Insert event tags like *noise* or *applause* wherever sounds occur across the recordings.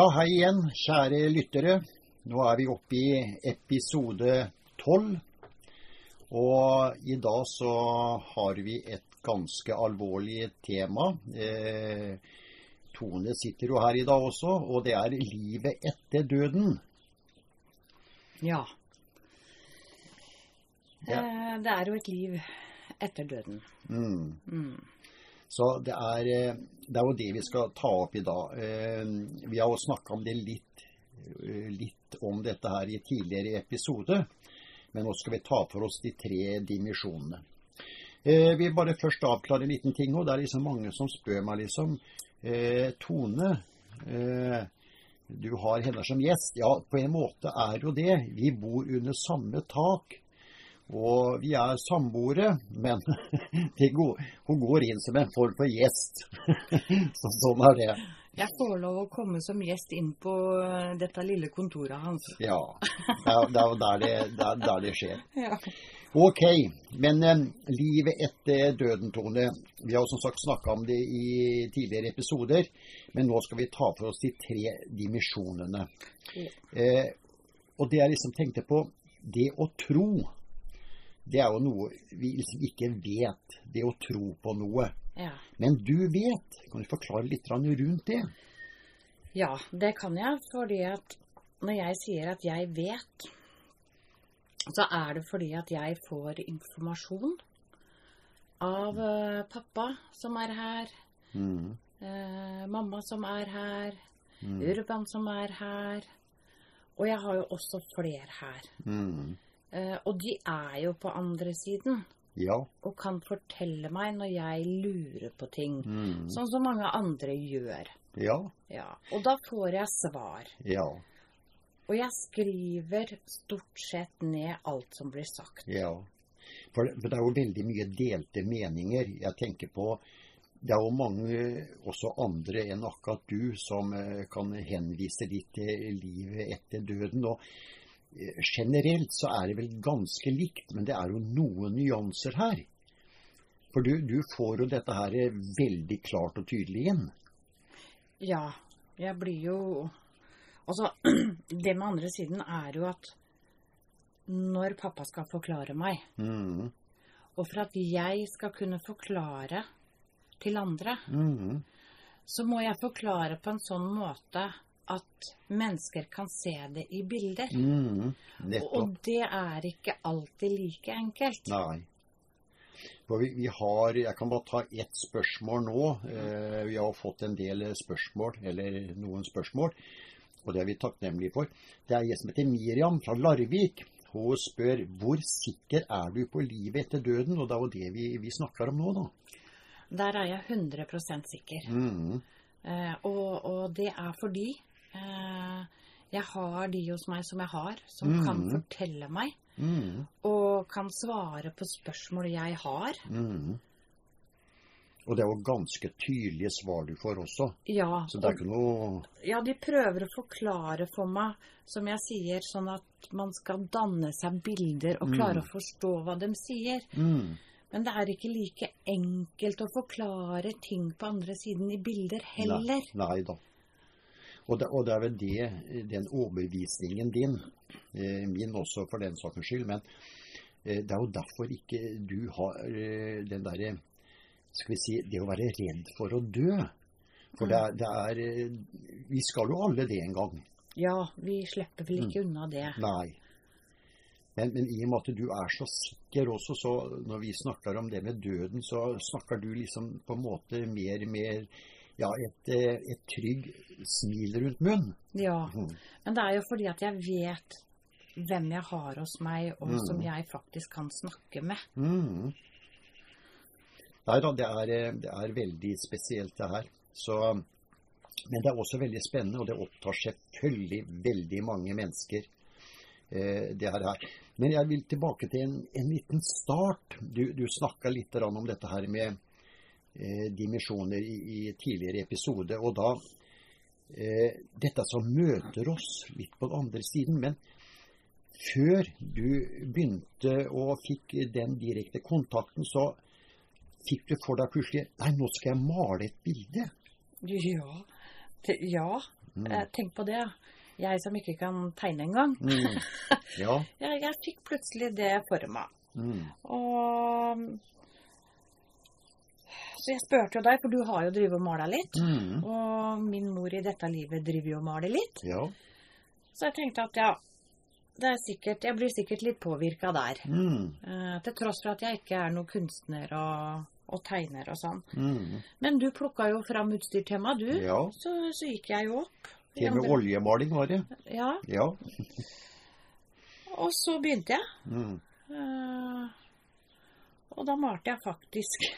Ja, hei igjen, kjære lyttere. Nå er vi oppe i episode tolv. Og i dag så har vi et ganske alvorlig tema. Eh, Tone sitter jo her i dag også, og det er livet etter døden. Ja. Ja. Eh, Det er jo et liv etter døden. Mm. Mm. Så det er, eh, det er jo det vi skal ta opp i dag. Eh, Vi har jo snakka om det litt, eh, litt om dette her i tidligere episode, men nå skal vi ta for oss de tre dimensjonene. Jeg Vi vil bare først avklare en liten ting, og det er liksom mange som spør meg liksom Tone, du har henne som gjest. Ja, på en måte er jo det. Vi bor under samme tak. Og vi er samboere, men *laughs* går, hun går inn som en form for gjest. *laughs* Så, sånn er det. Jeg får lov å komme som gjest inn på eh, dette lille kontoret hans. Ja. Det er jo der det, der, der det skjer. *laughs* Ja. Ok, men eh, livet etter døden, Tone. Vi har jo som sagt snakka om det i tidligere episoder, men nå skal vi ta for oss de tre dimensjonene. Eh, og det jeg liksom tenkte på, det å tro, det er jo noe vi ikke vet. Det å tro på noe. Ja. Men du vet. Kan du forklare litt rundt det? ja, det kan jeg, fordi at når jeg sier at jeg vet, så er det fordi at jeg får informasjon av eh, pappa som er her, Mm. eh, mamma som er her, Mm. Urban som er her, og jeg har jo også flere her. Mm. Eh, og de er jo på andre siden Ja. og kan fortelle meg når jeg lurer på ting. Mm. Sånn som mange andre gjør. Ja. Ja. Og da får jeg svar. Ja. Og jeg skriver stort sett ned alt som blir sagt. Ja. For, for det er jo veldig mye delte meninger. Jeg tenker på Det er jo mange også andre enn akkurat du som eh, kan henvise litt til livet etter døden. Og generelt så er det vel ganske likt, men det er jo noen nyanser her. For du, du får jo dette her veldig klart og tydelig inn. Ja, jeg blir jo Altså, *clears throat* det med andre siden er jo at når pappa skal forklare meg, Mm. og for at jeg skal kunne forklare til andre, Mm. så må jeg forklare på en sånn måte at mennesker kan se det i bilder. Mm. Og det er ikke alltid like enkelt. Nei. For vi, vi har Jeg kan bare ta ett spørsmål nå. Eh, vi har fått en del spørsmål, eller noen spørsmål, og det er vi takknemlige for. Det er en som heter Miriam fra Larvik. Hun spør hvor sikker er du på livet etter døden? Og det er jo det vi, vi snakker om nå, da. Der er jeg 100% sikker. Mm. Eh, og, og det er fordi jeg har de hos meg som jeg har, som kan Mhm. fortelle meg Mm. og kan svare på spørsmål jeg har. Mm. Og det er jo ganske tydelige svar du får også. Ja, Så det er ikke noe ja, de prøver å forklare for meg, som jeg sier, sånn at man skal danne seg bilder og klare Mm. å forstå hva de sier. mm. Men det er ikke like enkelt å forklare ting på andre siden i bilder heller. Nei, nei da. Og det, og det er vel det, den overbevisningen din, eh, min også for den saks skyld, men eh, det er jo derfor ikke du har eh, den derre Skal vi si det å være redd for å dø. For det er, det er Vi skal jo alle det en gang. Ja, vi slipper vel ikke Mm. unna det. Nei. Men, men i og med at du er så sikker også, så når vi snakker om det med døden, så snakker du liksom på en måte mer med ja, et, eh, et trygg smil rundt munnen. Ja, Mm. men det er jo fordi at jeg vet hvem jeg har hos meg, og Mm. som jeg faktisk kan snakke med. Mm. Nei da, det er, eh, det er veldig spesielt det her. Så, men det er også veldig spennende, og det opptar selvfølgelig veldig mange mennesker. Eh, det her. Men jeg vil tilbake til en, en liten start. Du, du snakka litt om dette her med dimensjoner i, i tidligere episode. Og da eh, Dette som møter oss litt på den andre siden. Men før du begynte og fikk den direkte kontakten, så fikk du for deg plutselig Nei, nå skal jeg male et bilde. Ja. Ja. Mm. tenk på det. Jeg som ikke kan tegne engang. Mm. *laughs* Ja. Jeg, jeg fikk plutselig det for meg. Mm. Og Så jeg spurte jo deg, for du har jo drevet og mala litt. Mm. Og min mor i dette livet driver jo og maler litt. Ja. Så jeg tenkte at ja, det er sikkert, jeg blir sikkert litt påvirka der. Mm. Eh, til tross for at jeg ikke er noen kunstner og, og tegner og sånn. Mm. Men du plukka jo fram utstyr til meg, du. Ja. Så, så gikk jeg jo opp. Til og med oljemaling var det. Ja. Ja. Og så begynte jeg. Mm. Eh, og da malte jeg faktisk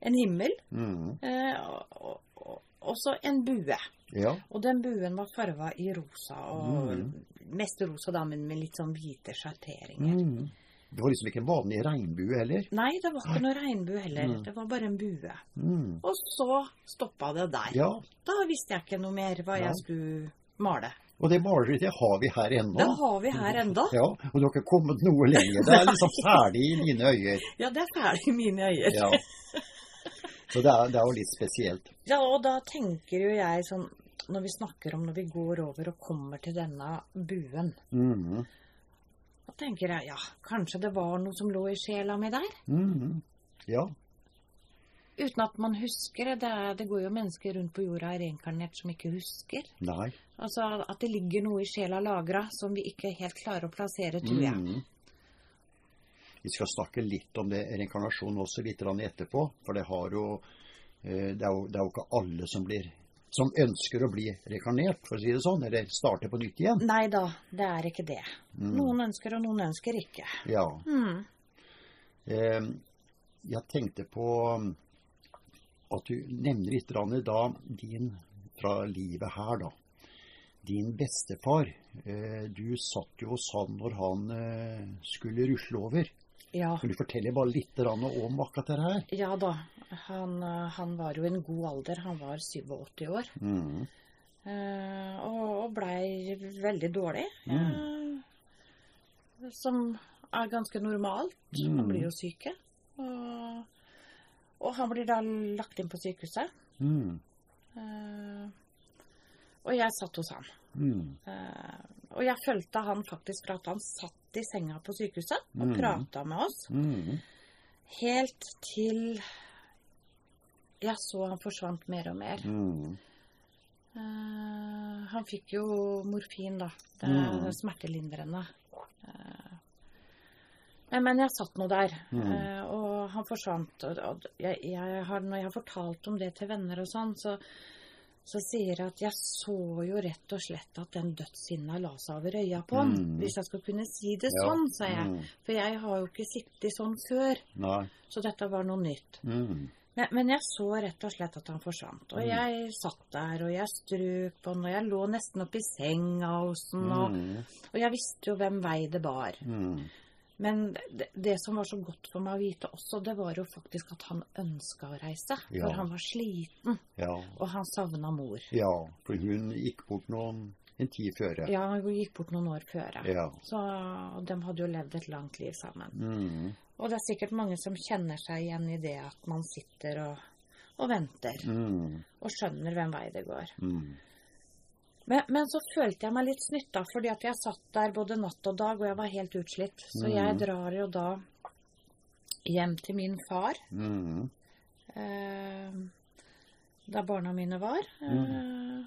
en himmel. Mm. eh, og, og, og så en bue. Ja. Og den buen var farga i rosa. Og Mm. mest rosa, da, men med litt sånn hvite sjatteringer. Mm. Det var liksom ikke en vanlig regnbue heller. Nei, det var ikke noe regnbue heller. Mm. Det var bare en bue. Mm. Og så stoppa det der. Ja. Da visste jeg ikke noe mer hva Ja. jeg skulle male. Og det maleriet det har vi her ennå. Det har vi her enda. Ja, og du har ikke kommet noe lenger. Det er liksom *laughs* ferdig i mine øyer. Ja, det er ferdig i mine øyne. Ja. *laughs* Så det er, det er jo litt spesielt. Ja, og da tenker jo jeg sånn Når vi snakker om når vi går over og kommer til denne buen, Mm. da tenker jeg ja, kanskje det var noe som lå i sjela mi der? Mm. Ja. Uten at man husker det. Det, er, det går jo mennesker rundt på jorda reinkarnert som ikke husker. Nei. Altså at det ligger noe i sjela lagra som vi ikke helt klarer å plassere, tror jeg. Mm. Vi skal snakke litt om det reinkarnasjon også litt etterpå. For det, har jo, eh, det, er jo, det er jo ikke alle som, blir, som ønsker å bli reinkarnert, for å si det sånn. Eller starte på nytt igjen. Nei da, det er ikke det. Mm. Noen ønsker, og noen ønsker ikke. Ja. Mm. Eh, jeg tenkte på um, at du nevner litt da din fra livet her, da. Din bestefar. Eh, du satt jo hos han når han eh, skulle rusle over. Ja. Kan du fortelle bare litt om akkurat det her? ja da. Han, eh, han var jo i en god alder. Han var 87 år. Mm. Eh, og, og blei veldig dårlig. Mm. Eh, som er ganske normalt. Mm. Han blir jo syke. Og, og han blir da lagt inn på sykehuset. Mm. Eh, og jeg satt hos han. Mm. Uh, og jeg fulgte han faktisk fra at han satt i senga på sykehuset og Mm. prata med oss, Mm. helt til jeg så han forsvant mer og mer. Mm. Uh, han fikk jo morfin, da. Det Mm. er smertelindrende. Uh, men jeg satt nå der, Mm. uh, og han forsvant. Og, og jeg, jeg har, når jeg har fortalt om det til venner og sånn, så, så sier at jeg så jo rett og slett at den dødssinna la seg over øya på han. Mm. Hvis jeg skulle kunne si det Ja. sånn, sa jeg. Mm. For jeg har jo ikke sittet sånn før, Nei. så dette var noe nytt. Mm. Men, men jeg så rett og slett at han forsvant. Og Mm. jeg satt der, og jeg strøk på han, og jeg lå nesten oppi senga hos han, og, Mm. og jeg visste jo hvem vei det bar. Men det, det som var så godt for meg å vite også, det var jo faktisk at han ønska å reise. Ja. For han var sliten, Ja. og han savna mor. ja. For hun gikk bort noen, en tid før. Ja, hun gikk bort noen år før. Ja. Så de hadde jo levd et langt liv sammen. Mm. Og det er sikkert mange som kjenner seg igjen i det at man sitter og, og venter, Mm. og skjønner hvem vei det går. Mm. Men, men så følte jeg meg litt snytta, fordi at jeg satt der både natt og dag, og jeg var helt utslitt. Så mm. jeg drar jo da hjem til min far, Mm. eh, der barna mine var, eh, Mhm.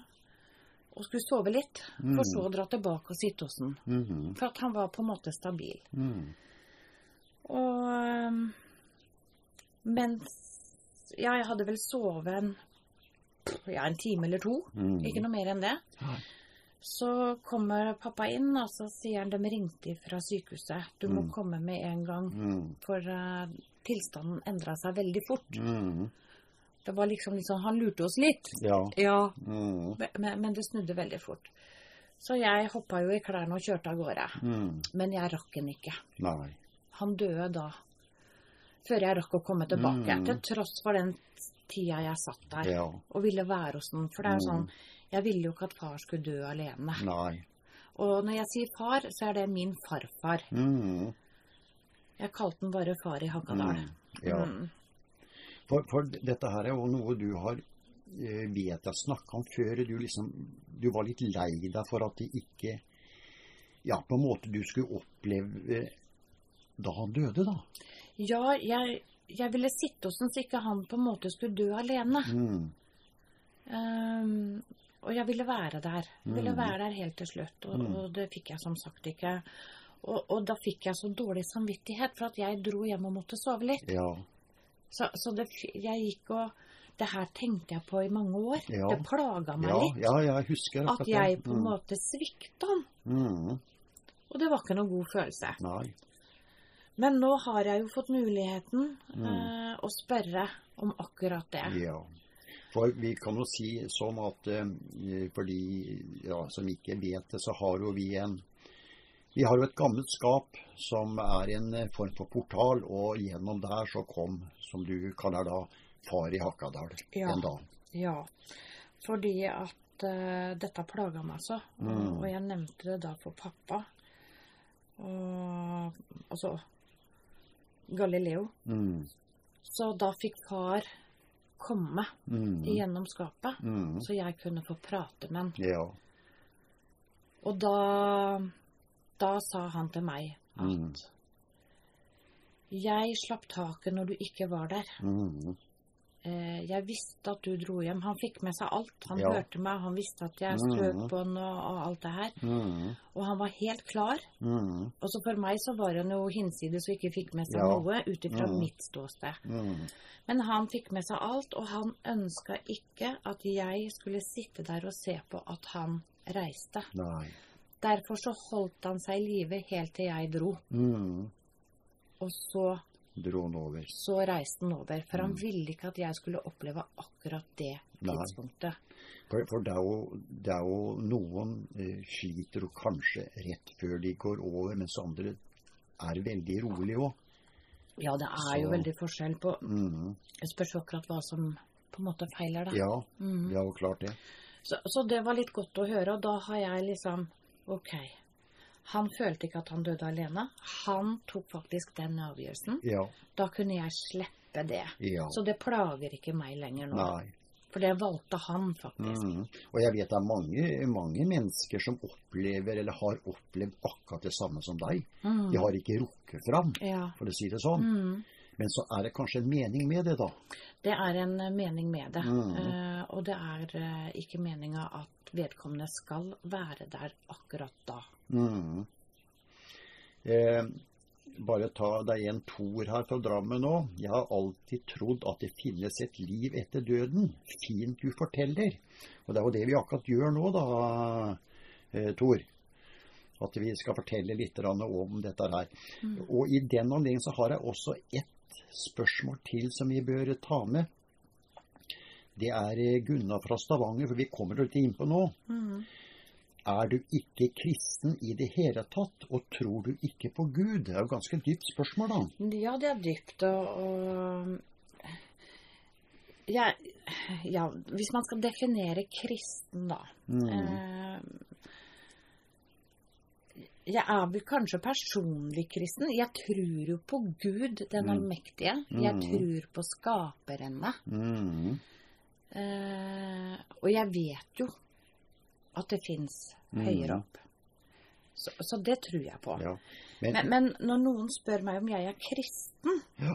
og skulle sove litt, for Mhm. så å dra tilbake og sitte hos ham. Mm. For at han var på en måte stabil. Mm. Og eh, mens Ja, jeg hadde vel sovet en, ja, en time eller to. Mm. Ikke noe mer enn det. Så kommer pappa inn, og så sier han de ringte fra sykehuset. Du må Mm. komme med en gang, Mm. for uh, tilstanden endra seg veldig fort. Mm. Det var liksom litt sånn Han lurte oss litt. Ja. Ja. Mm. Men, men det snudde veldig fort. Så jeg hoppa jo i klærne og kjørte av gårde. Mm. Men jeg rakk han ikke. Nei. Han døde da. Før jeg rakk å komme tilbake. Mm. Til tross for den tida jeg satt der Ja. og ville være hos noen. For det er jo Mm. sånn Jeg ville jo ikke at far skulle dø alene. Nei. Og når jeg sier far, så er det min farfar. Mm. Jeg kalte den bare far i Hakadal. Mm. Ja. Mm. For, for dette her er jo noe du har eh, vet jeg snakka om før du liksom du var litt lei deg for at det ikke Ja, på en måte du skulle oppleve da han døde, da. Ja, jeg, jeg ville sitte hos ham så ikke han på en måte skulle dø alene. Mm. Um, og jeg ville være der. Jeg ville Mm. være der helt til slutt, og, Mm. og det fikk jeg som sagt ikke. Og, og da fikk jeg så dårlig samvittighet for at jeg dro hjem og måtte sove litt. Ja. Så, så det, jeg gikk og Det her tenkte jeg på i mange år. Ja. Det plaga meg Ja, litt. ja, jeg husker At jeg på en måte svikta han. Mm. Og det var ikke noen god følelse. Nei. Men nå har jeg jo fått muligheten Mm. eh, å spørre om akkurat det. Ja. For vi kan jo si sånn at eh, for de ja, som ikke vet det, så har jo vi en Vi har jo et gammelt skap som er en eh, form for portal, og gjennom der så kom, som du kaller da, far i Hakadal Ja. en dag. Ja, fordi at eh, dette plaga meg så. Og, Mm. og jeg nevnte det da for pappa. Og altså Galileo. Mm. Så da fikk far komme Mm. gjennom skapet, Mm. så jeg kunne få prate med han. Ja. Og da, da sa han til meg at Mm. jeg slapp taket når du ikke var der. Mm. Eh, Jeg visste at du dro hjem. Han fikk med seg alt. Han Ja. hørte meg, han visste at jeg Mhm. strøk på han og, og alt det her. Mm. Og han var helt klar. Mm. Og så for meg så var han jo hinsides og ikke fikk med seg Ja. noe ut ifra mm. mitt ståsted. Mm. Men han fikk med seg alt, og han ønska ikke at jeg skulle sitte der og se på at han reiste. Nei. Derfor så holdt han seg i live helt til jeg dro. Mm. Og så, Dro han over. så reiste han over. For han Mhm. ville ikke at jeg skulle oppleve akkurat det Nei. tidspunktet. For, for det, er jo, det er jo noen eh, sliter og kanskje rett før de går over, mens andre er veldig rolig òg. Ja, det er jo veldig forskjell på Mm. Det spørs akkurat hva som på en måte feiler deg. Ja, mm. det er jo klart det. Så, så det var litt godt å høre, og da har jeg liksom Ok. Han følte ikke at han døde alene. Han tok faktisk den avgjørelsen. Ja. Da kunne jeg slippe det. ja. Så det plager ikke meg lenger nå. Nei. For det valgte han, faktisk. Mm. Og jeg vet det er mange, mange mennesker som opplever, eller har opplevd akkurat det samme som deg. Mm. De har ikke rukket fram, Ja. for å si det sånn. Mm. Men så er det kanskje en mening med det, da. Det er en mening med det. Eh, og det er uh, ikke meninga at vedkommende skal være der akkurat da. Mm. Eh, bare ta deg en toer her fra Drammen nå. Jeg har alltid trodd at det finnes et liv etter døden. Fint du forteller. Og det er jo det vi akkurat gjør nå, da, eh, Tor. At vi skal fortelle litt om dette her. Og i den anledning så har jeg også ett spørsmål til som vi bør ta med. Det er eh, Gunnar fra Stavanger, for vi kommer litt inn på nå. Mm. Er du ikke kristen i det hele tatt, og tror du ikke på Gud? Det er jo et ganske dypt spørsmål, da. Ja, det er dypt, og, ja, ja, hvis man skal definere kristen, da Mm. eh, Jeg er vel kanskje personlig kristen. Jeg tror jo på Gud, den Mm. allmektige. Jeg Mm. tror på skaperne. Mm. Eh, og jeg vet jo at det fins Mm. høyere opp. Så, så det tror jeg på. Ja. Men, Men, men når noen spør meg om jeg er kristen, ja.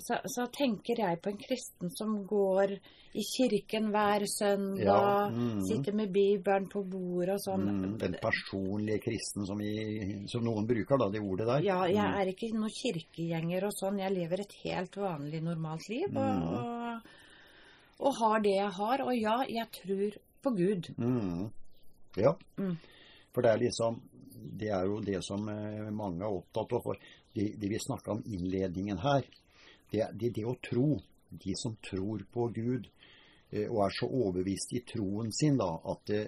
så, så tenker jeg på en kristen som går i kirken hver søndag, Ja, mm. sitter med Bibelen på bordet og sånn. Mm, den personlige kristen som, vi, som noen bruker, da, det ordet der. Ja, jeg Mm. er ikke noen kirkegjenger og sånn. Jeg lever et helt vanlig, normalt liv. Og, Mm. Og, har det jeg har. Og ja, jeg tror på Gud. Mm. Ja. Mm. For det er liksom Det er jo det som eh, mange er opptatt av. For det, det vi snakka om innledningen her, det er det, det å tro. De som tror på Gud eh, og er så overbevist i troen sin, da, at det,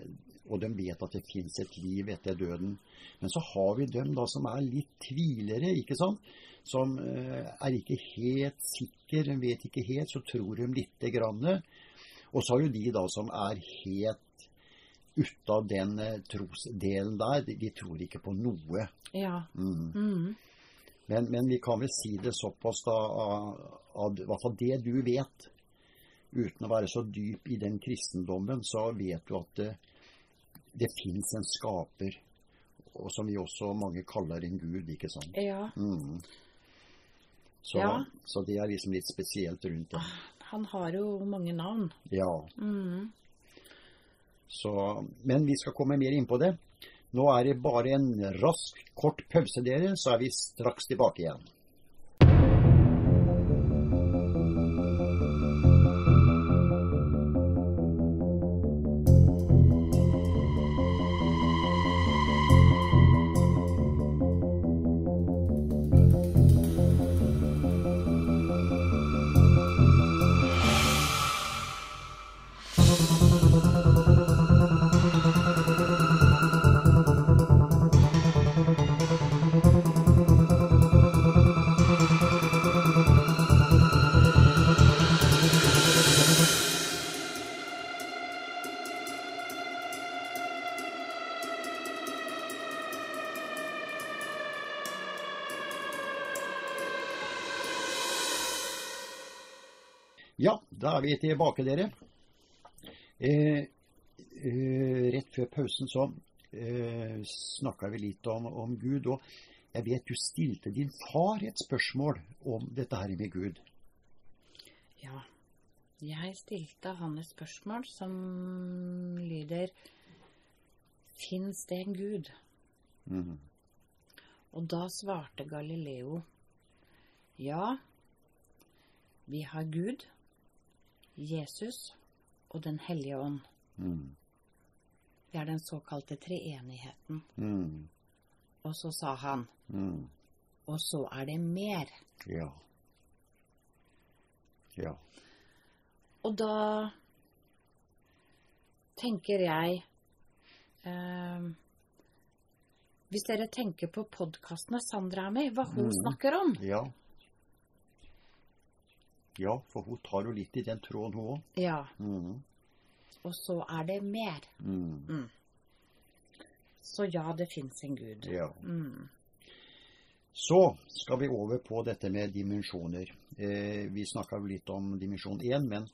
og de vet at det fins et liv etter døden. Men så har vi dem da som er litt tvilere, ikke sant? Som eh, er ikke helt sikker, de vet ikke helt, så tror de lite grann. Og så har jo de da som er helt ute av den eh, trosdelen der, de, tror ikke på noe. Ja. Mm. Mm. Men, men vi kan vel si det såpass da, i hvert fall det du vet, uten å være så dyp i den kristendommen, så vet du at det, det fins en skaper, og som vi også mange kaller en gud, ikke sant? Ja. Mm. Så, Ja. så det er liksom litt spesielt rundt det. Han har jo mange navn. Ja. Mm. Så, men vi skal komme mer inn på det. Nå er det bare en rask, kort pause, dere, så er vi straks tilbake igjen. Da er vi tilbake, dere. Eh, eh, rett før pausen så eh, snakka vi litt om, om Gud. Og jeg vet du stilte din far et spørsmål om dette her med Gud. Ja. Jeg stilte han et spørsmål som lyder Fins det en gud? Mm. Og da svarte Galileo ja, vi har Gud, Jesus og Den hellige ånd. Mm. Det er den såkalte treenigheten. Mm. Og så sa han mm. og så er det mer. Ja. Ja. Og da tenker jeg eh, Hvis dere tenker på podkastene Sandra er med hva hun Mhm. snakker om Ja. Ja, for hun tar jo litt i den tråden, hun òg. Ja, Mhm. og så er det mer. Mhm. Så ja, det fins en gud. Ja. Mm. Så skal vi over på dette med dimensjoner. Eh, vi snakka litt om dimensjon 1, men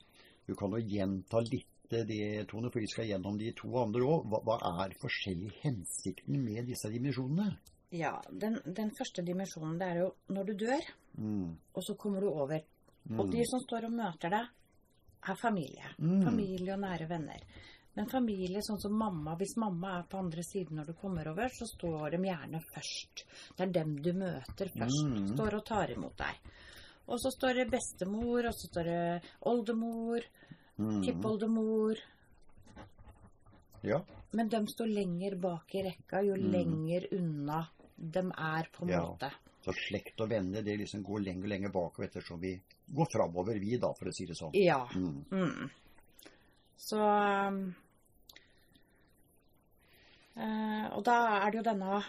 du kan jo gjenta litt det, Tone, for vi skal gjennom de to andre òg. Hva, hva er forskjellig hensikten med disse dimensjonene? Ja, den, den første dimensjonen, det er jo når du dør, Mm. og så kommer du over. Og Mm. de som står og møter deg, er familie. Mm. Familie og nære venner. Men familie, sånn som mamma, hvis mamma er på andre siden når du kommer over, så står de gjerne først. Det er dem du møter først. Mm. Står og tar imot deg. Og så står det bestemor, og så står det oldemor, tippoldemor. Ja. Men de står lenger bak i rekka jo lenger unna de er, på en Ja. måte. Så slekt og venner det liksom går lenger og lenger bakover ettersom vi går framover, vi, da, for å si det sånn. Ja. Mm. Mm. Så eh, Og da er det jo denne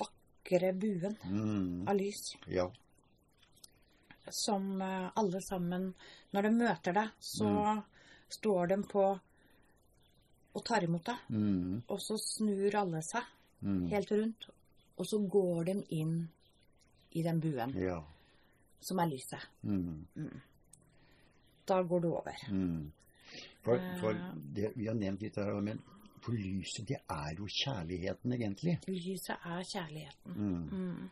vakre buen Mm. av lys Ja. som eh, alle sammen Når de møter deg, så står de på og tar imot deg. Mm. Og så snur alle seg Mm. helt rundt, og så går de inn i den buen Ja. som er lyset. Mm. Da går du over. Mm. For, for Eh. det, vi har nevnt litt her, men for lyset, det er jo kjærligheten, egentlig. Lyset er kjærligheten. Mm. Mm.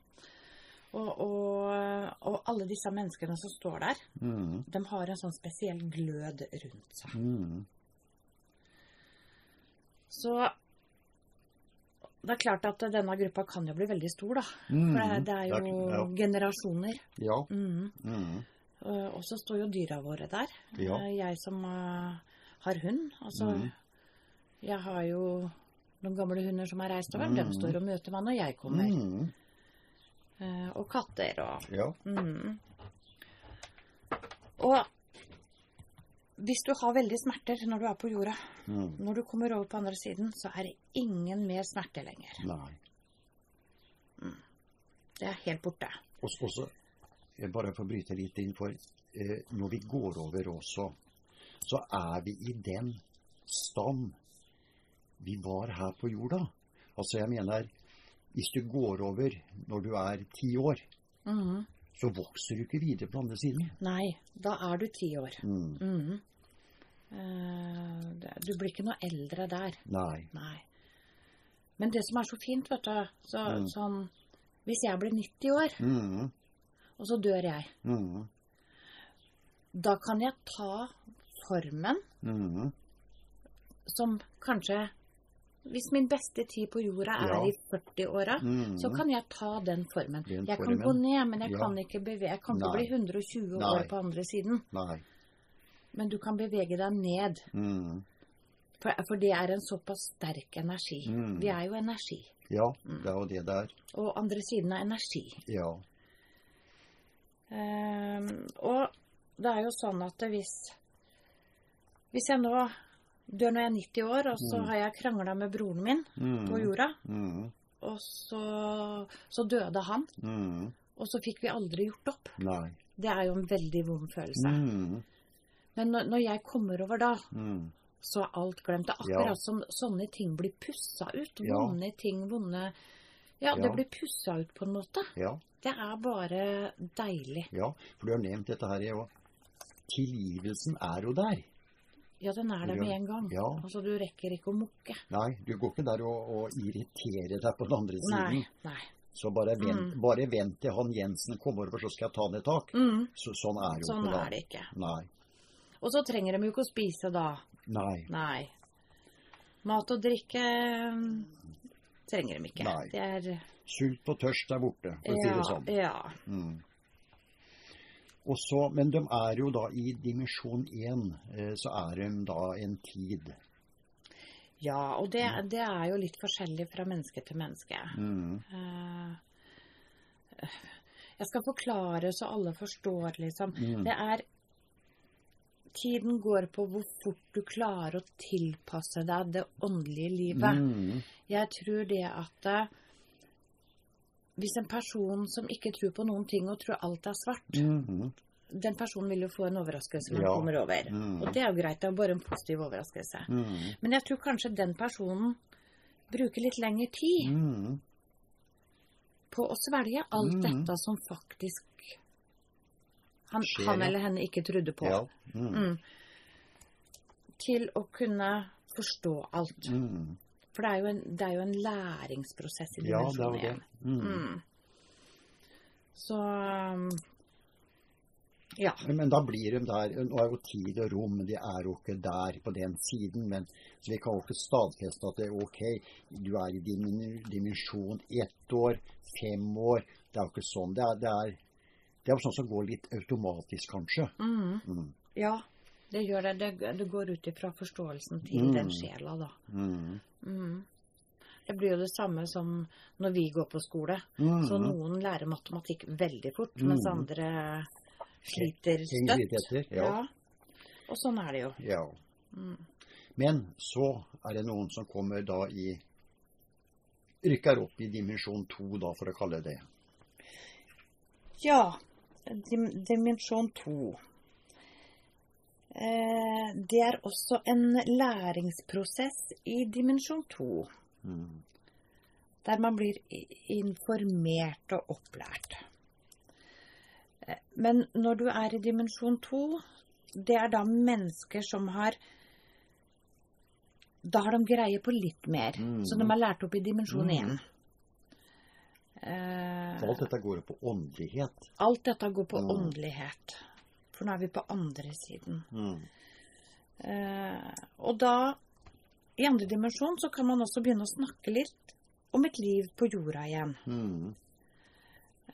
Og, og, og alle disse menneskene som står der, Mm. de har en sånn spesiell glød rundt seg. Mm. Så det er klart at denne gruppa kan jo bli veldig stor, da. Mm. For det, det er jo ja. generasjoner. Ja. Mm. Mm. Og og så står jo dyra våre der. Ja. Eh, Jeg som eh, har hund, altså Mm. Jeg har jo noen gamle hunder som har reist over. De Mm. står og møter meg når jeg kommer. Mm. Eh, Og katter og Ja. Mm. Og hvis du har veldig smerter når du er på jorda, Mm. når du kommer over på andre siden, så er det ingen mer smerte lenger. Nei. Det er helt borte. Og så- også, jeg bare får bryte litt inn, for eh, når vi går over også, så er vi i den stand vi var her på jorda. Altså, jeg mener, hvis du går over når du er ti år, Mhm. Så vokser du ikke videre på andre siden. Nei, da er du ti år. Mm. Mm. Uh, Du blir ikke noe eldre der. Nei. Nei. Men det som er så fint, vet du så, Mm. sånn, Hvis jeg blir 90 år, Mm. og så dør jeg, Mm. da kan jeg ta formen Mm. som kanskje Hvis min beste tid på jorda er Ja. i 40-åra, Mm. så kan jeg ta den formen. Den Jeg kan gå ned, men jeg Ja. kan ikke bevege Jeg kan ikke bli 120 Nei. år på andre siden. Nei. Men du kan bevege deg ned. Mm. For, for det er en såpass sterk energi. Mm. Vi er jo energi. Ja, det er jo det det er. Og andre siden er energi. Ja. Um, og det er jo sånn at hvis Hvis jeg nå dør når jeg er 90 år, og så Mm. har jeg krangla med broren min Mm. på jorda, Mm. og så, så døde han, og så fikk vi aldri gjort opp. Nei. Det er jo en veldig vond følelse. Men når, når jeg kommer over da, så er alt glemt. Det er Ja. akkurat som sånne ting blir pussa ut. Ja. Vonde ting, vonde Ja, det Ja. blir pussa ut på en måte. Ja. Det er bare deilig. ja. For du har nevnt dette her, jeg òg. Tilgivelsen er jo der. Ja, den er der med en gang. Ja. Altså, du rekker ikke å mukke. Nei, du går ikke der og, og irriterer deg på den andre siden. Nei. nei. Så bare vent, Mm. bare vent til han Jensen kommer over, så skal jeg ta ned tak. Mm, Så, sånn er jo sånn ikke Sånn er det ikke. Nei. Og så trenger de jo ikke å spise da. Nei. Nei. Mat og drikke mm, trenger de ikke. Nei. Det er Sult og tørst er borte, for å si det sånn. ja. Mm. Og så, men de er jo da i dimensjon én, eh, så er de da en tid. ja, og det, det er jo litt forskjellig fra menneske til menneske. Mm. Eh, Jeg skal forklare så alle forstår, liksom. Mm. Det er Tiden går på hvor fort du klarer å tilpasse deg det åndelige livet. Mm. Jeg tror det at eh, hvis en person som ikke tror på noen ting og tror alt er svart, Mm. den personen vil jo få en overraskelse når Ja. han kommer over. Mm. Og det er jo greit, det er bare en positiv overraskelse. Mm. Men jeg tror kanskje den personen bruker litt lengre tid Mm. på å svelge alt dette som faktisk han, han eller henne ikke trodde på. Ja. Mm. Mm. Til å kunne forstå alt. Mm. For det er jo en, det er jo en læringsprosess i Ja, det jo det. 1. Mm. Mm. Så um, ja. Men, men da blir de der Nå er jo tid og rom, de er jo ikke der på den siden. Men, så vi kan jo ikke stadfeste at det er ok, du er i din dimensjon ett år, fem år. Det er jo ikke sånn. Det er, det er, det er jo sånn som går litt automatisk, kanskje. Mm. Mm. ja, det gjør det. Det, det går ut ifra forståelsen til Mm. den sjela, da. Mm. Mm. Det blir jo det samme som når vi går på skole. Mm. Så noen lærer matematikk veldig fort, mens Mm. andre sliter støtt. Ja. Ja. Og sånn er det jo. ja. Mm. Men så er det noen som kommer da i Rykker opp i dimensjon to, da, for å kalle det det. Ja, dim dimensjon to. Eh, det er også en læringsprosess i dimensjon to, Mm. der man blir informert og opplært. Eh, Men når du er i dimensjon to, det er da mennesker som har Da har de greie på litt mer, Mm. så de har lært opp i dimensjon én. Mm. Så alt dette går på åndelighet. Alt dette går på Mm. åndelighet. For nå er vi på andre siden. Mm. Eh, og da, i andre dimensjon, så kan man også begynne å snakke litt om et liv på jorda igjen. Mm.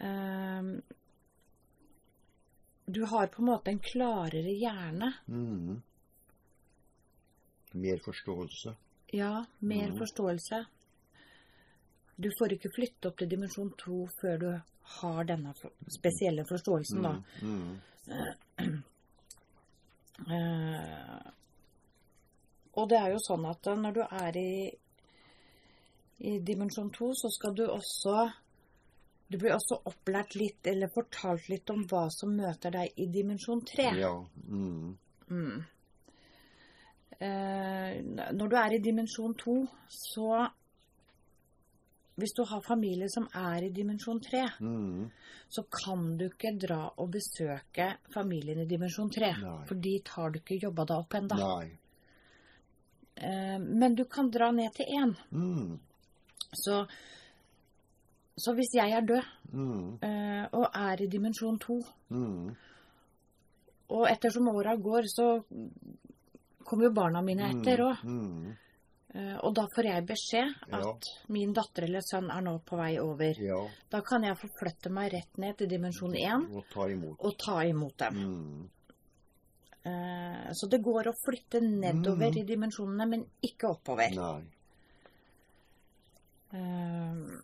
Eh, du har på en måte en klarere hjerne. Mm. Mer forståelse. Ja, mer Mm. forståelse. Du får ikke flytte opp til dimensjon to før du har denne spesielle forståelsen, da. Eh, og det er jo sånn at når du er i, i dimensjon to, så skal du også Du blir også opplært litt, eller fortalt litt om hva som møter deg i dimensjon tre. Ja. Mm. Mm. Eh, når du er i dimensjon to, så hvis du har familie som er i dimensjon 3, Mm. så kan du ikke dra og besøke familien i dimensjon 3. Nei. For dit har du ikke jobba deg opp ennå. Eh, men du kan dra ned til én. Mm. Så, så hvis jeg er død Mm. eh, og er i dimensjon 2, Mm. og ettersom åra går, så kommer jo barna mine etter òg. Eh, Og da får jeg beskjed Ja. at min datter eller sønn er nå på vei over. Ja. Da kan jeg forflytte meg rett ned til dimensjon 1 Og ta imot. og ta imot dem. Mm. Eh, Så det går å flytte nedover Mm. i dimensjonene, men ikke oppover. Nei. Eh,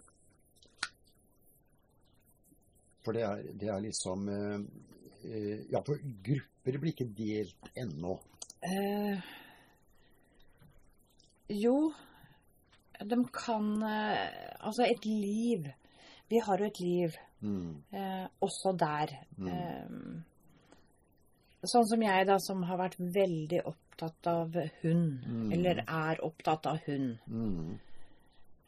For det er, det er liksom eh, Ja, for grupper blir ikke delt ennå. eh, Jo, de kan eh, Altså, et liv. Vi har jo et liv Mm. eh, også der. Mm. Eh, sånn som jeg, da, som har vært veldig opptatt av hund. Mm. Eller er opptatt av hund. Mm.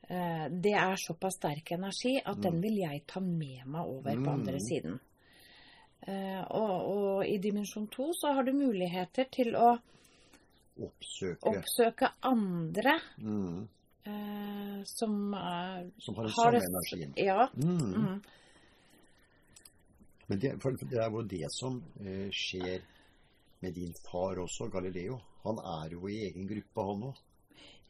Eh, det er såpass sterk energi at den vil jeg ta med meg over på andre Mm. siden. Eh, og, og i dimensjon to så har du muligheter til å Oppsøke. oppsøke andre Mm. eh, som er, Som har den har samme energien. Ja. Mm. Mm. Men det, det er jo det som eh, skjer med din far også, Galileo. Han er jo i egen gruppe, han òg.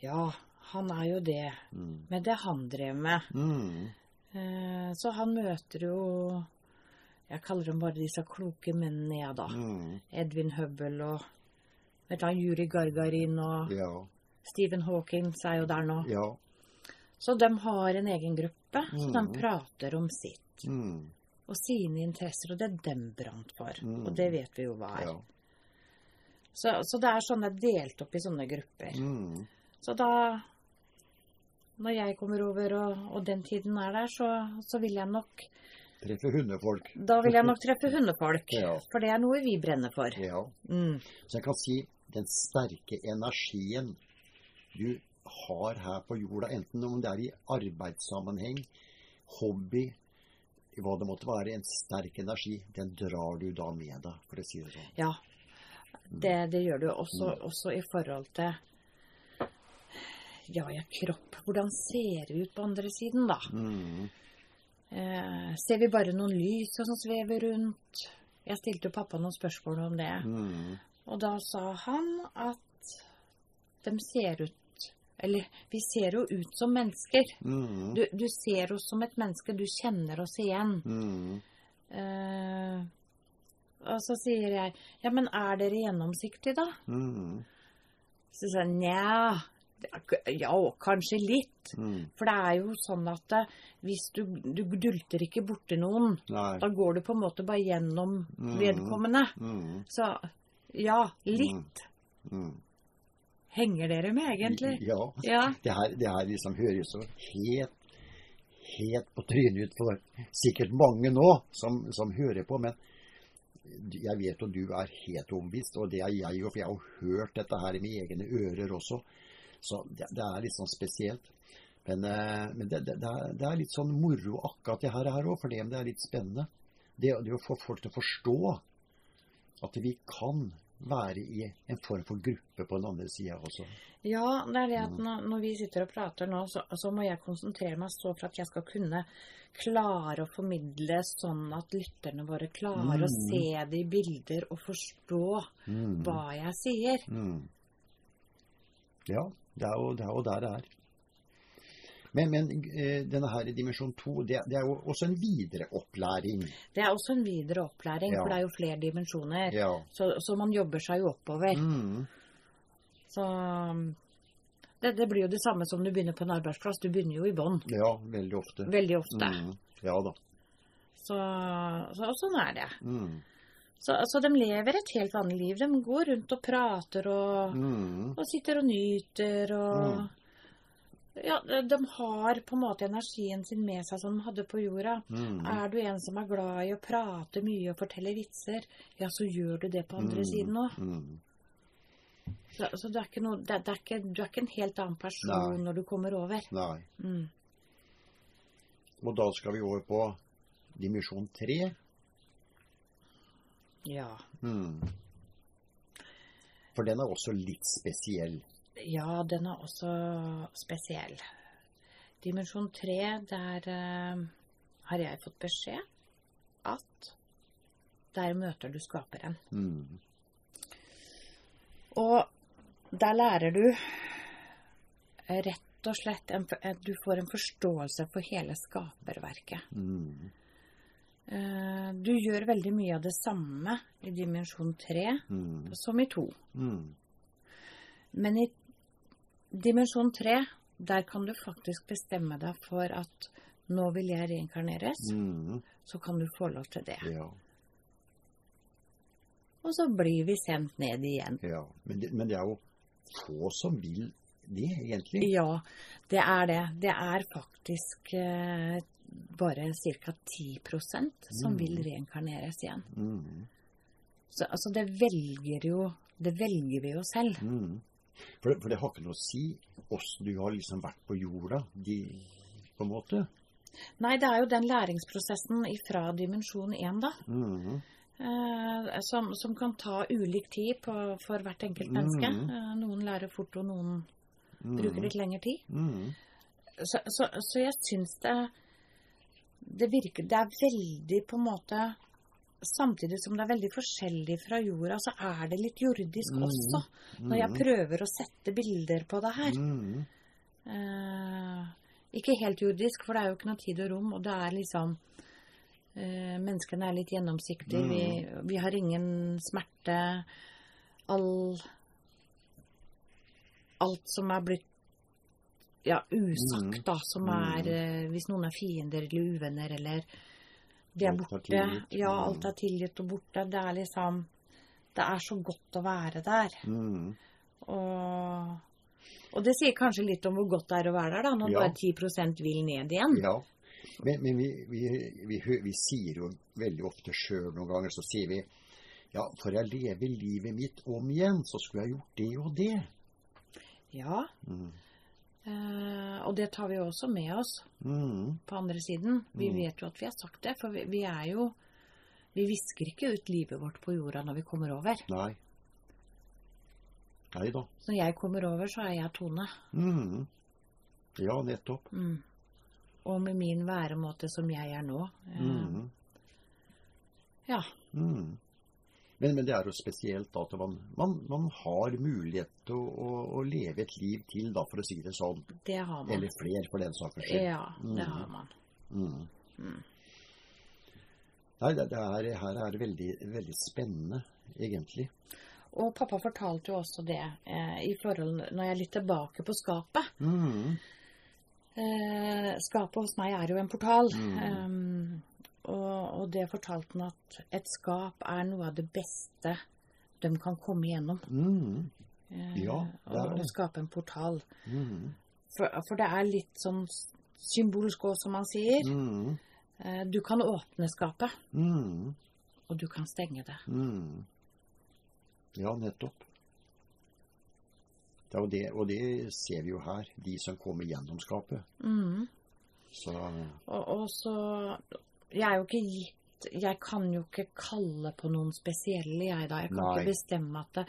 ja, han er jo det. Mm. Med det han drev med. Mm. Eh, så han møter jo Jeg kaller dem bare disse kloke mennene, jeg, da. Mm. Edvin Hubble og vet du, Juri Gargarin og Ja. Stephen Hawkins er jo der nå. Ja. Så de har en egen gruppe, så de Mm. prater om sitt. Mm. Og sine interesser, og det er dem brant for. Mm. Og det vet vi jo hva er. Ja. Så, så det er sånne delt opp i sånne grupper. Mm. Så da Når jeg kommer over og, og den tiden er der, så, så vil jeg nok Treffe hundefolk. Da vil jeg nok treffe hundefolk. *laughs* Ja. For det er noe vi brenner for. Ja. Mm. Så jeg kan si den sterke energien du har her på jorda, enten om det er i arbeidssammenheng, hobby, hva det måtte være, en sterk energi, den drar du da med deg, for å si det sånn. Ja. Det, det gjør du også, også i forhold til Ja, ja, kropp. Hvordan ser det ut på andre siden, da? Mm. Eh, ser vi bare noen lys som svever rundt? Jeg stilte jo pappa noen spørsmål om det. Mm. Og da sa han at de ser ut Eller vi ser jo ut som mennesker. Mm. Du, du ser oss som et menneske. Du kjenner oss igjen. Mm. Eh, og så sier jeg Ja, men er dere gjennomsiktige, da? Mm. Så sier han nja. Ja, kanskje litt. Mm. For det er jo sånn at eh, hvis du, du dulter ikke borti noen, Nei. da går du på en måte bare gjennom Mm. vedkommende. Mm. Så ja, litt. Mm. Henger dere med, egentlig? Ja. Ja. Det her, det her liksom høres så helt, helt på trynet ut for sikkert mange nå som, som hører på, men jeg vet at du er helt omvist, og det er jeg jo, for jeg har jo hørt dette her i mine egne ører også. Så det, det er litt sånn spesielt. Men, eh, men det, det, er, det er litt sånn moro akkurat det her òg, for det, det er litt spennende. Det, det å få folk til å forstå at vi kan være i en form for gruppe på den andre sida også. Ja, det er det at når, når vi sitter og prater nå, så, så må jeg konsentrere meg så for at jeg skal kunne klare å formidle sånn at lytterne våre klarer å Mm. se det i bilder og forstå Mm. hva jeg sier. Mm. Ja, det er jo det er jo der det er. Men, men eh, denne her dimensjon to, det, det er jo også en videre opplæring. Det er også en videre opplæring, Ja. for det er jo flere dimensjoner. Ja. Så, så man jobber seg jo oppover. Mm. Så det, det blir jo det samme som du begynner på en arbeidsplass. Du begynner jo i bånn. ja, veldig ofte. Veldig ofte. Mm. Ja da. Så, så sånn er det. Mm. Så, så de lever et helt vanlig liv. De går rundt og prater og, Mm. og sitter og nyter og Ja, de har på en måte energien sin med seg som de hadde på jorda. Mm. Er du en som er glad i å prate mye og fortelle vitser, ja, så gjør du det på andre Mm. siden òg. Mm. Så, så du, er ikke noe, det, det er ikke, du er ikke en helt annen person Nei. når du kommer over. Nei. Mm. Og da skal vi over på dimensjon tre. Ja. Mm. For den er også litt spesiell. Ja, den er også spesiell. Dimensjon tre, der uh, har jeg fått beskjed at der møter du skaperen. Mm. Og der lærer du rett og slett en, Du får en forståelse for hele skaperverket. Mm. Uh, Du gjør veldig mye av det samme i dimensjon tre Mm. som i to. Mm. Men i dimensjon tre, der kan du faktisk bestemme deg for at nå vil jeg reinkarneres, Mm. så kan du få lov til det. Ja. Og så blir vi sendt ned igjen. ja. Men, det, men det er jo få som vil det, egentlig. Ja, det er det. Det er faktisk eh, bare ca. 10% som Mm. vil reinkarneres igjen. Mm. Så altså, det velger jo Det velger vi jo selv. Mm. For, det, for det har ikke noe å si åssen du har liksom vært på jorda, de, på en måte. Nei, det er jo den læringsprosessen fra dimensjon 1, da. Mm. Eh, som, som kan ta ulik tid på, for hvert enkelt menneske. Mhm. Eh, noen lærer fort, og noen Mm. bruker litt lengre tid. Mm. Så, så, så jeg syns det Det virker Det er veldig på en måte Samtidig som det er veldig forskjellig fra jorda, så er det litt jordisk mm. også. Når jeg prøver å sette bilder på det her. Mm. Eh, ikke helt jordisk, for det er jo ikke noe tid og rom, og det er liksom eh, Menneskene er litt gjennomsiktige. Vi, vi har ingen smerte. All Alt som er blitt ja, usagt, Mm. da, som er eh, Hvis noen er fiender eller uvenner, eller De er borte. Ja, alt er tilgitt og borte. Det er liksom Det er så godt å være der. Mm. Og, og det sier kanskje litt om hvor godt det er å være der, da, når Ja. bare 10% vil ned igjen. Ja. Men, men vi, vi, vi, vi sier jo veldig ofte sjøl noen ganger, så sier vi ja, for jeg lever livet mitt om igjen, så skulle jeg gjort det og det. Ja, Mm. Eh, og det tar vi jo også med oss Mm. på andre siden. Vi Mm. vet jo at vi har sagt det, for vi, vi er jo Vi visker ikke ut livet vårt på jorda når vi kommer over. Nei. Nei da. Når jeg kommer over, så er jeg Tone. Mm. Ja, nettopp. Mm. Og med min væremåte som jeg er nå. Mm. Ja. Mm. Men, men det er jo spesielt at man, man, man har mulighet til å, å, å leve et liv til, da, for å si det sånn. Det har man. Eller flere, for den saks skyld. Ja, det Mm. har man. Mm. Mm. Nei, det, det er, her er det veldig, veldig spennende, egentlig. Og pappa fortalte jo også det eh, i forhold når jeg er litt tilbake på skapet. Mm. Eh, skapet hos meg er jo en portal. Mm. Um, og, og det fortalte han at et skap er noe av det beste de kan komme igjennom. Mm. Eh, Ja, det er det. Å skape en portal. Mm. For, for det er litt sånn symbolsk òg, som man sier. Mm. Eh, du kan åpne skapet, Mm. og du kan stenge det. Mm. Ja, nettopp. Det det, og det ser vi jo her, de som kommer gjennom skapet. Mm. Så Og, og så Jeg er jo ikke gitt Jeg kan jo ikke kalle på noen spesielle, jeg da. Jeg kan Nei. ikke bestemme at det,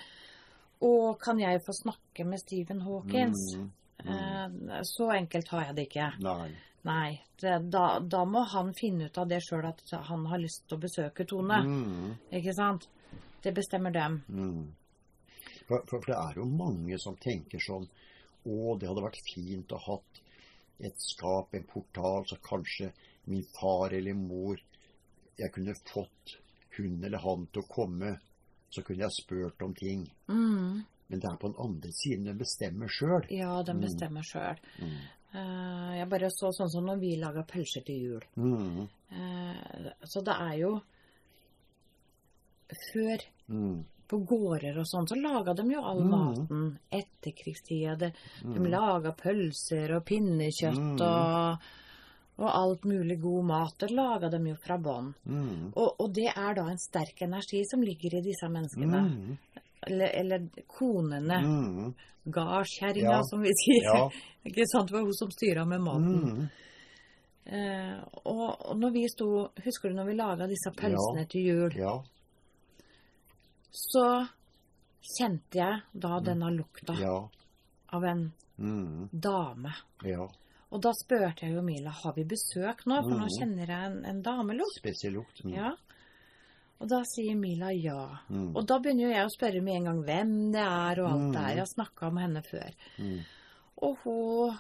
Å, kan jeg få snakke med Stephen Hawkins? mm, Eh, så enkelt har jeg det ikke. Nei. Nei. Det, da, da må han finne ut av det sjøl at han har lyst til å besøke Tone. Mm, Ikke sant? Det bestemmer dem. mm. For, for, for det er jo mange som tenker sånn Å, det hadde vært fint å ha et skap, en portal, så kanskje min far eller mor Jeg kunne fått hun eller han til å komme, så kunne jeg spurt om ting. Mm. Men det er på den andre siden den bestemmer sjøl. Ja, de Mm. bestemmer sjøl. Mm. Uh, jeg bare så sånn som når vi lager pølser til jul. Mm. Uh, så det er jo Før, Mm. på gårder og sånn, så laga de jo all Mm. maten. Etterkrigstida. De, de Mm. laga pølser og pinnekjøtt Mm. og, og alt mulig god mat. Det laga de jo fra bånn. Mm. Og, og det er da en sterk energi som ligger i disse menneskene. Mm. Eller, eller konene. Mm. Gardskjerringa, Ja. som vi sier. Ja. *laughs* Ikke sant? Det var hun som styra med maten. Mm. Eh, og, og når vi sto Husker du når vi laga disse pølsene Ja. til jul? Ja. Så kjente jeg da denne lukta Ja. av en Mm. dame. Ja. Og da spurte jeg jo Mila har vi besøk nå, for nå Mhm. kjenner jeg en, en damelukt. Spesiell lukt. Mm. Ja. Og da sier Mila ja. Mm. Og da begynner jo jeg å spørre med en gang hvem det er og alt det her. er. Jeg har snakka om henne før. Mm. Og hun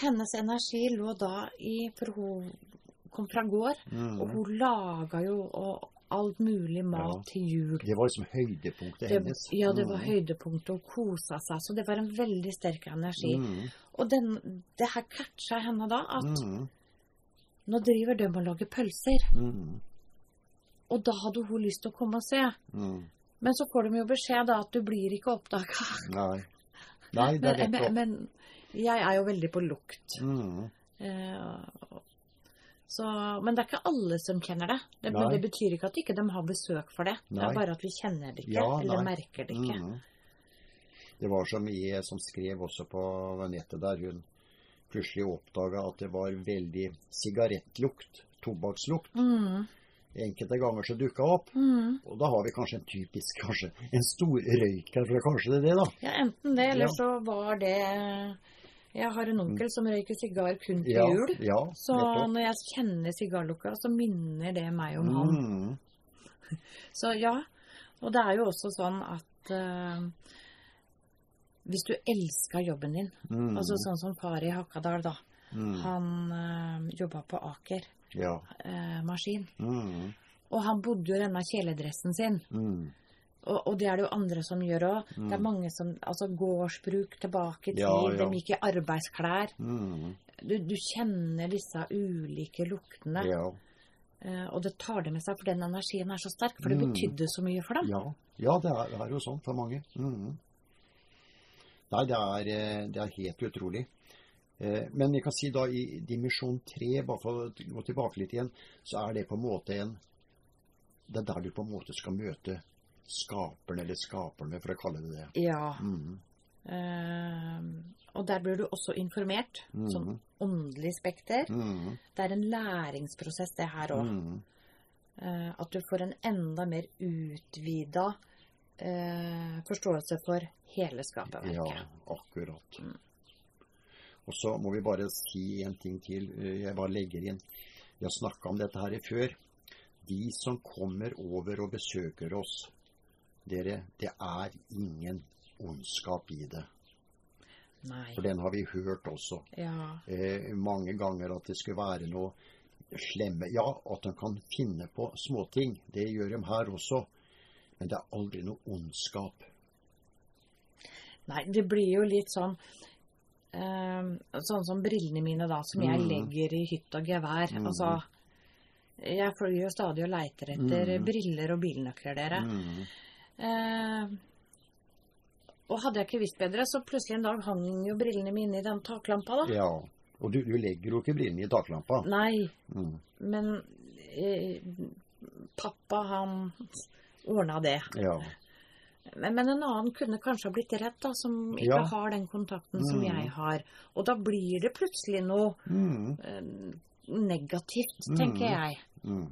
Hennes energi lå da i For hun kom fra gård, Mm. og hun laga jo og alt mulig mat Ja. til jul. Det var liksom høydepunktet Det, hennes. ja, det var Mm. høydepunktet. Hun kosa seg. Så det var en veldig sterk energi. Mm. Og den, det her catcha henne da, at Mm. nå driver de og lager pølser. Mm. Og da hadde hun lyst til å komme og se. Mm. Men så får de jo beskjed da at du blir ikke oppdaga. Nei. Nei, det er Men, rett men, men jeg er jo veldig på lukt. Mm. Eh, så, men det er ikke alle som kjenner det. det. Det betyr ikke at ikke de har besøk for det. Det er bare at vi kjenner det ikke, Ja, eller nei. merker det ikke. Det var som mye som skrev også på nettet der, hun plutselig oppdaga at det var veldig sigarettlukt, tobakkslukt. Mm. Enkelte ganger så dukka opp. Mm. Og da har vi kanskje en typisk kanskje en stor røyk her, for kanskje det er det, da. Ja, enten det, eller Ja. Så var det Jeg har en onkel som røyker sigar kun til Ja, jul. ja, Så når jeg kjenner sigarlukka, så minner det meg om han. Mm. *laughs* Så ja. Og det er jo også sånn at eh, hvis du elsker jobben din, Mm. altså sånn som far i Hakadal, da. Mm. Han øh, jobba på Aker Ja. øh, maskin. Mm. Og han bodde jo i denne kjeledressen sin. Mm. Og, og det er det jo andre som gjør òg. Det er Mm. mange som Altså gårdsbruk tilbake i tid. Ja, ja. De gikk i arbeidsklær. Mm. Du, du kjenner disse ulike luktene. Ja. Uh, og det tar det med seg, for den energien er så sterk. For det Mm. betydde så mye for dem. Ja, ja det, er, det er jo sånn for mange. Mhm. Nei, det er, eh, det er helt utrolig. Eh, Men jeg kan si da i dimensjon tre, bare for å gå tilbake litt igjen, så er det på en måte en Det er der du på en måte skal møte skaperen, eller skaperne, for å kalle det det. Ja. Mm. Uh, og der blir du også informert. mm. Sånn åndelig spekter. Mm. Det er en læringsprosess, det her òg. Mhm. Eh, at du får en enda mer utvida eh, forståelse for hele skaperverket. Ja, akkurat. Og så må vi bare si en ting til. Eh, Jeg bare legger inn. Vi har snakka om dette her før. De som kommer over og besøker oss, dere, det er ingen ondskap i det. Nei. For den har vi hørt også Ja. eh, mange ganger at det skulle være noe slemme. Ja, at de kan finne på småting. Det gjør de her også. Men det er aldri noe ondskap. Nei, det blir jo litt sånn eh, Sånn som brillene mine, da, som jeg Mm. legger i hytt og gevær. Mm. Altså Jeg flyr jo stadig og leiter etter Mm. briller og bilnøkler, dere. Eh, og hadde jeg ikke visst bedre, så plutselig en dag hang jo brillene mine i den taklampa, da. Ja. Og du, du legger jo ikke brillene i taklampa. Nei, Mm. men eh, pappa, han ordna det. Ja. Men, men en annen kunne kanskje ha blitt redd, da, som ikke Ja. har den kontakten som Mm. jeg har. Og da blir det plutselig noe Mm. eh, negativt, Mm. tenker jeg. Mm.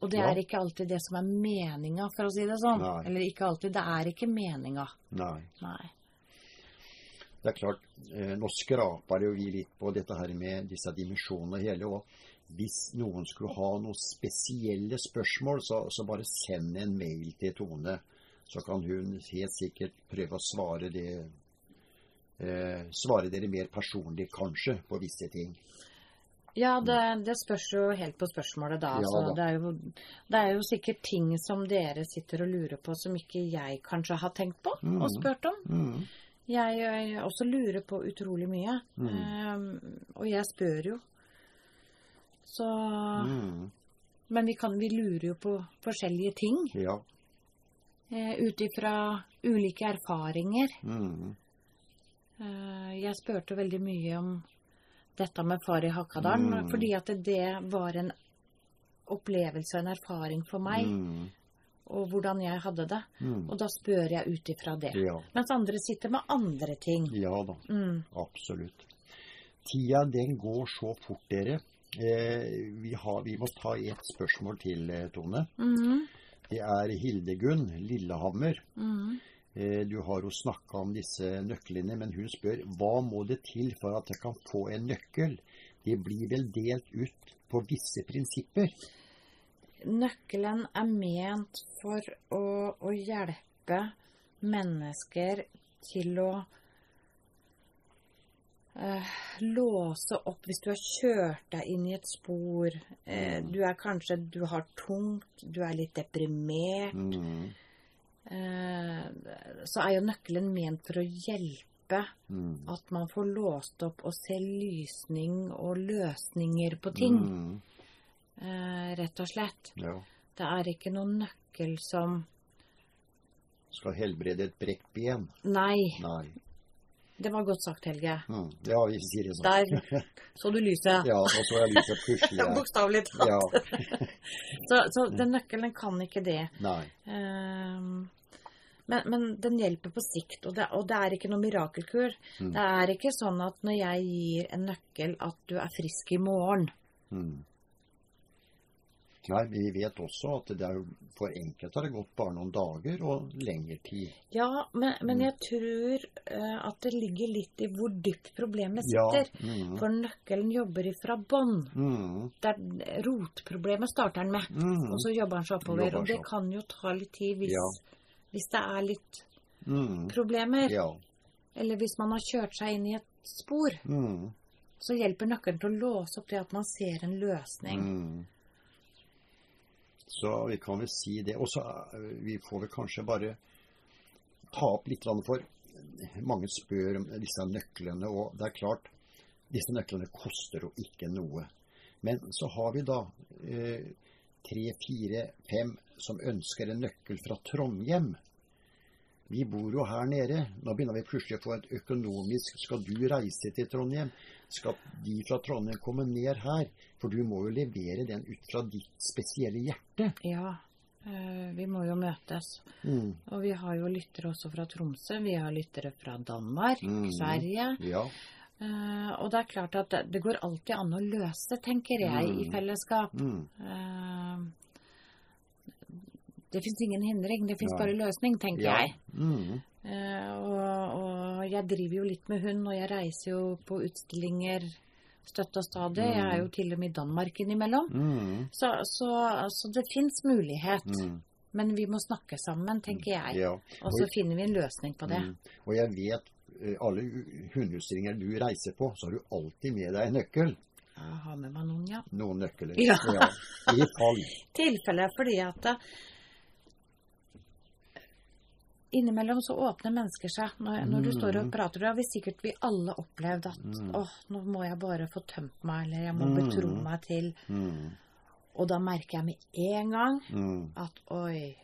Og det Ja. er ikke alltid det som er meninga, for å si det sånn. Nei. Eller ikke alltid. Det er ikke meninga. Nei. Nei. Det er klart, eh, nå skraper jo vi litt på dette her med disse dimensjonene hele. Og hvis noen skulle ha noen spesielle spørsmål, så, så bare send en mail til Tone. Så kan hun helt sikkert prøve å svare det eh, Svare dere mer personlig, kanskje, på visse ting. Ja, det, det spørs jo helt på spørsmålet, da. Ja, Så da. det, er jo, det er jo sikkert ting som dere sitter og lurer på som ikke jeg kanskje har tenkt på Mm. og spurt om. Mm. Jeg, jeg, også lurer på utrolig mye. Mm. Um, og jeg spør jo. Så Mm. Men vi, kan, vi lurer jo på forskjellige ting. Ja. Eh, Ut ifra ulike erfaringer. Mm. Eh, jeg spurte veldig mye om dette med far i Hakadalen, Mm. fordi at det var en opplevelse og en erfaring for meg, Mm. og hvordan jeg hadde det. Mm. Og da spør jeg ut ifra det. Ja. Mens andre sitter med andre ting. ja da. Mm. Absolutt. Tida, den går så fort, dere. Eh, vi, har, vi må ta ett spørsmål til, Tone. Tone. -hmm. Det er Hildegunn Lillehammer. Eh, Du har jo snakka om disse nøklene, men hun spør hva må det til for at jeg kan få en nøkkel? Det blir vel delt ut på visse prinsipper? Nøkkelen er ment for å, å hjelpe mennesker til å eh, låse opp hvis du har kjørt deg inn i et spor. Eh, du er kanskje Du har tungt, du er litt deprimert. Mm, Eh, så er jo nøkkelen ment for å hjelpe mm, at man får låst opp og se lysning og løsninger på ting. mm, Eh, rett og slett. ja. Det er ikke noen nøkkel som Skal helbrede et brekt ben? Nei, Nei. Det var godt sagt, Helge. Mm, ja, vi sier det sånn. Der *laughs* så du lyset. Ja, og så er lyset her. *laughs* Bokstavelig talt. Ja. *laughs* Så, så den nøkkelen kan ikke det. Nei. Um, men, men den hjelper på sikt, og det, og det er ikke noe mirakelkur. Mm. Det er ikke sånn at når jeg gir en nøkkel, at du er frisk i morgen. Mm. Nei, vi vet også at det er for enkelte har det gått bare noen dager og lengre tid. Ja, men, men Mm. jeg tror uh, at det ligger litt i hvor dypt problemet Ja. sitter. Mm. For nøkkelen jobber ifra bånn. Mm. Rotproblemet starter han med. Mm. Og så jobber han seg oppover. Jobber Og det kan jo ta litt tid hvis, Ja. hvis det er litt Mm. problemer. Ja. Eller hvis man har kjørt seg inn i et spor. Mm. Så hjelper nøkkelen til å låse opp det at man ser en løsning. Så vi kan vel si det. Og så eh, vi får vel kanskje bare ta opp litt for mange spør om disse nøklene, og det er klart disse nøklene koster jo ikke noe. Men så har vi da eh, tre, fire, fem som ønsker en nøkkel fra Trondheim. Vi bor jo her nede. Nå begynner vi plutselig å få et økonomisk Skal du reise til Trondheim? Skal de fra Trondheim komme ned her? For du må jo levere den ut fra ditt spesielle hjerte. Ja, eh, vi må jo møtes. Mm. Og vi har jo lyttere også fra Tromsø. Vi har lyttere fra Danmark, Mm. Sverige. Ja. Uh, og det er klart at det, det går alltid an å løse, tenker jeg, i Mm. fellesskap. Mm. Eh, det fins ingen hindring, det fins bare løsning, tenker ja. jeg. Mm. Uh, og, og jeg driver jo litt med hund, og jeg reiser jo på utstillinger støtt og stadig. Jeg er jo til og med i Danmark innimellom. Mm. Så, så, så det fins mulighet. Mm. Men vi må snakke sammen, tenker jeg. Ja. Og så finner vi en løsning på det. Mm. Og jeg vet eh, alle hundeutstillinger du reiser på, så har du alltid med deg en nøkkel. Jeg har med meg noen, ja. Noen nøkler. Ja. I fall. *laughs* Tilfelle fordi at eh, Innimellom så åpner mennesker seg. Når, når du står og prater, da har vi sikkert vi alle opplevd at åh, nå må jeg bare få tømt meg, eller jeg må Mm. betro meg til. Mm. Og da merker jeg med en gang Mm. at oi,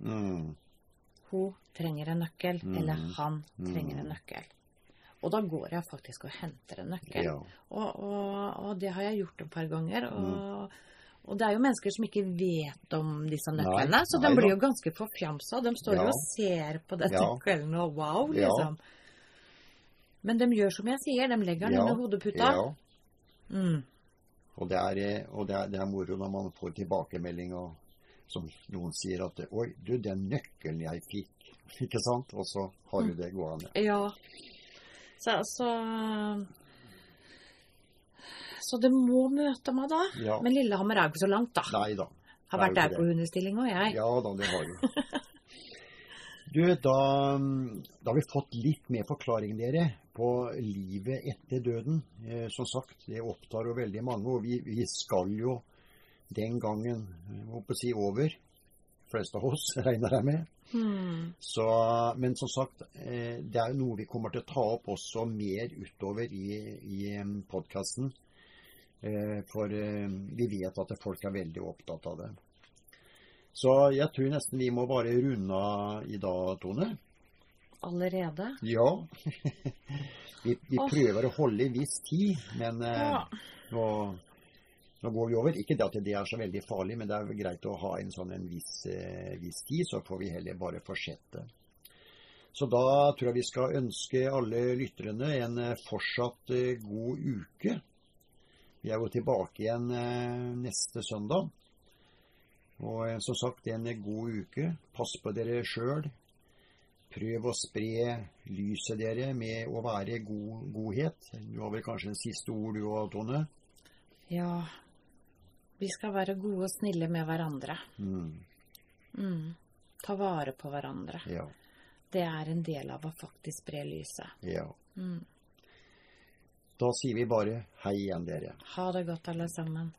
Mm. Hun trenger en nøkkel, Mm. eller han trenger Mm. en nøkkel. Og da går jeg faktisk og henter en nøkkel. Ja. Og, og, og det har jeg gjort et par ganger. Mm. Og, og det er jo mennesker som ikke vet om disse Nei, nøklene, så de nei blir jo ganske forfjamsa. De står jo Ja. og ser på dette Ja. kvelden og wow, Ja. liksom. Men de gjør som jeg sier, de legger den Ja. under hodeputa. Ja. Mm. Og, det er, eh, og det, er, det er moro når man får tilbakemelding og som noen sier at Oi, du, den nøkkelen jeg fikk. *laughs* Ikke sant? Og så har Mm. du det gående. Ja. Så, så Så det må møte meg, da. Ja. Men Lillehammer er jo ikke så langt, da. Nei da. Har vært der på hundestilling òg, jeg. Ja da, det har du. Du, da, da har vi fått litt mer forklaring, dere, på livet etter døden. Eh, som sagt, det opptar jo veldig mange, og vi, vi skal jo den gangen jeg håper å si over. De fleste av oss, *laughs* regner jeg med. Hmm. Så, men som sagt, eh, det er jo noe vi kommer til å ta opp også mer utover i, i podkasten. For eh, vi vet at folk er veldig opptatt av det. Så jeg tror nesten vi må bare runde av i dag, Tone. Allerede? Ja. *laughs* vi vi prøver å holde en viss tid, men eh, Ja. nå, nå går vi over. Ikke det at det er så veldig farlig, men det er greit å ha en sånn en viss, eh, viss tid, så får vi heller bare fortsette. Så da tror jeg vi skal ønske alle lytterne en eh, fortsatt eh, god uke. Vi er jo tilbake igjen eh, neste søndag. Og som sagt, en god uke. Pass på dere sjøl. Prøv å spre lyset dere med å være god, godhet. Du har vel kanskje en siste ord du òg, Tone? Ja, vi skal være gode og snille med hverandre. Mm. Mm. Ta vare på hverandre. Ja. Det er en del av å faktisk spre lyset. ja. Mm. Da sier vi bare hei igjen, dere. Ha det godt, alle sammen.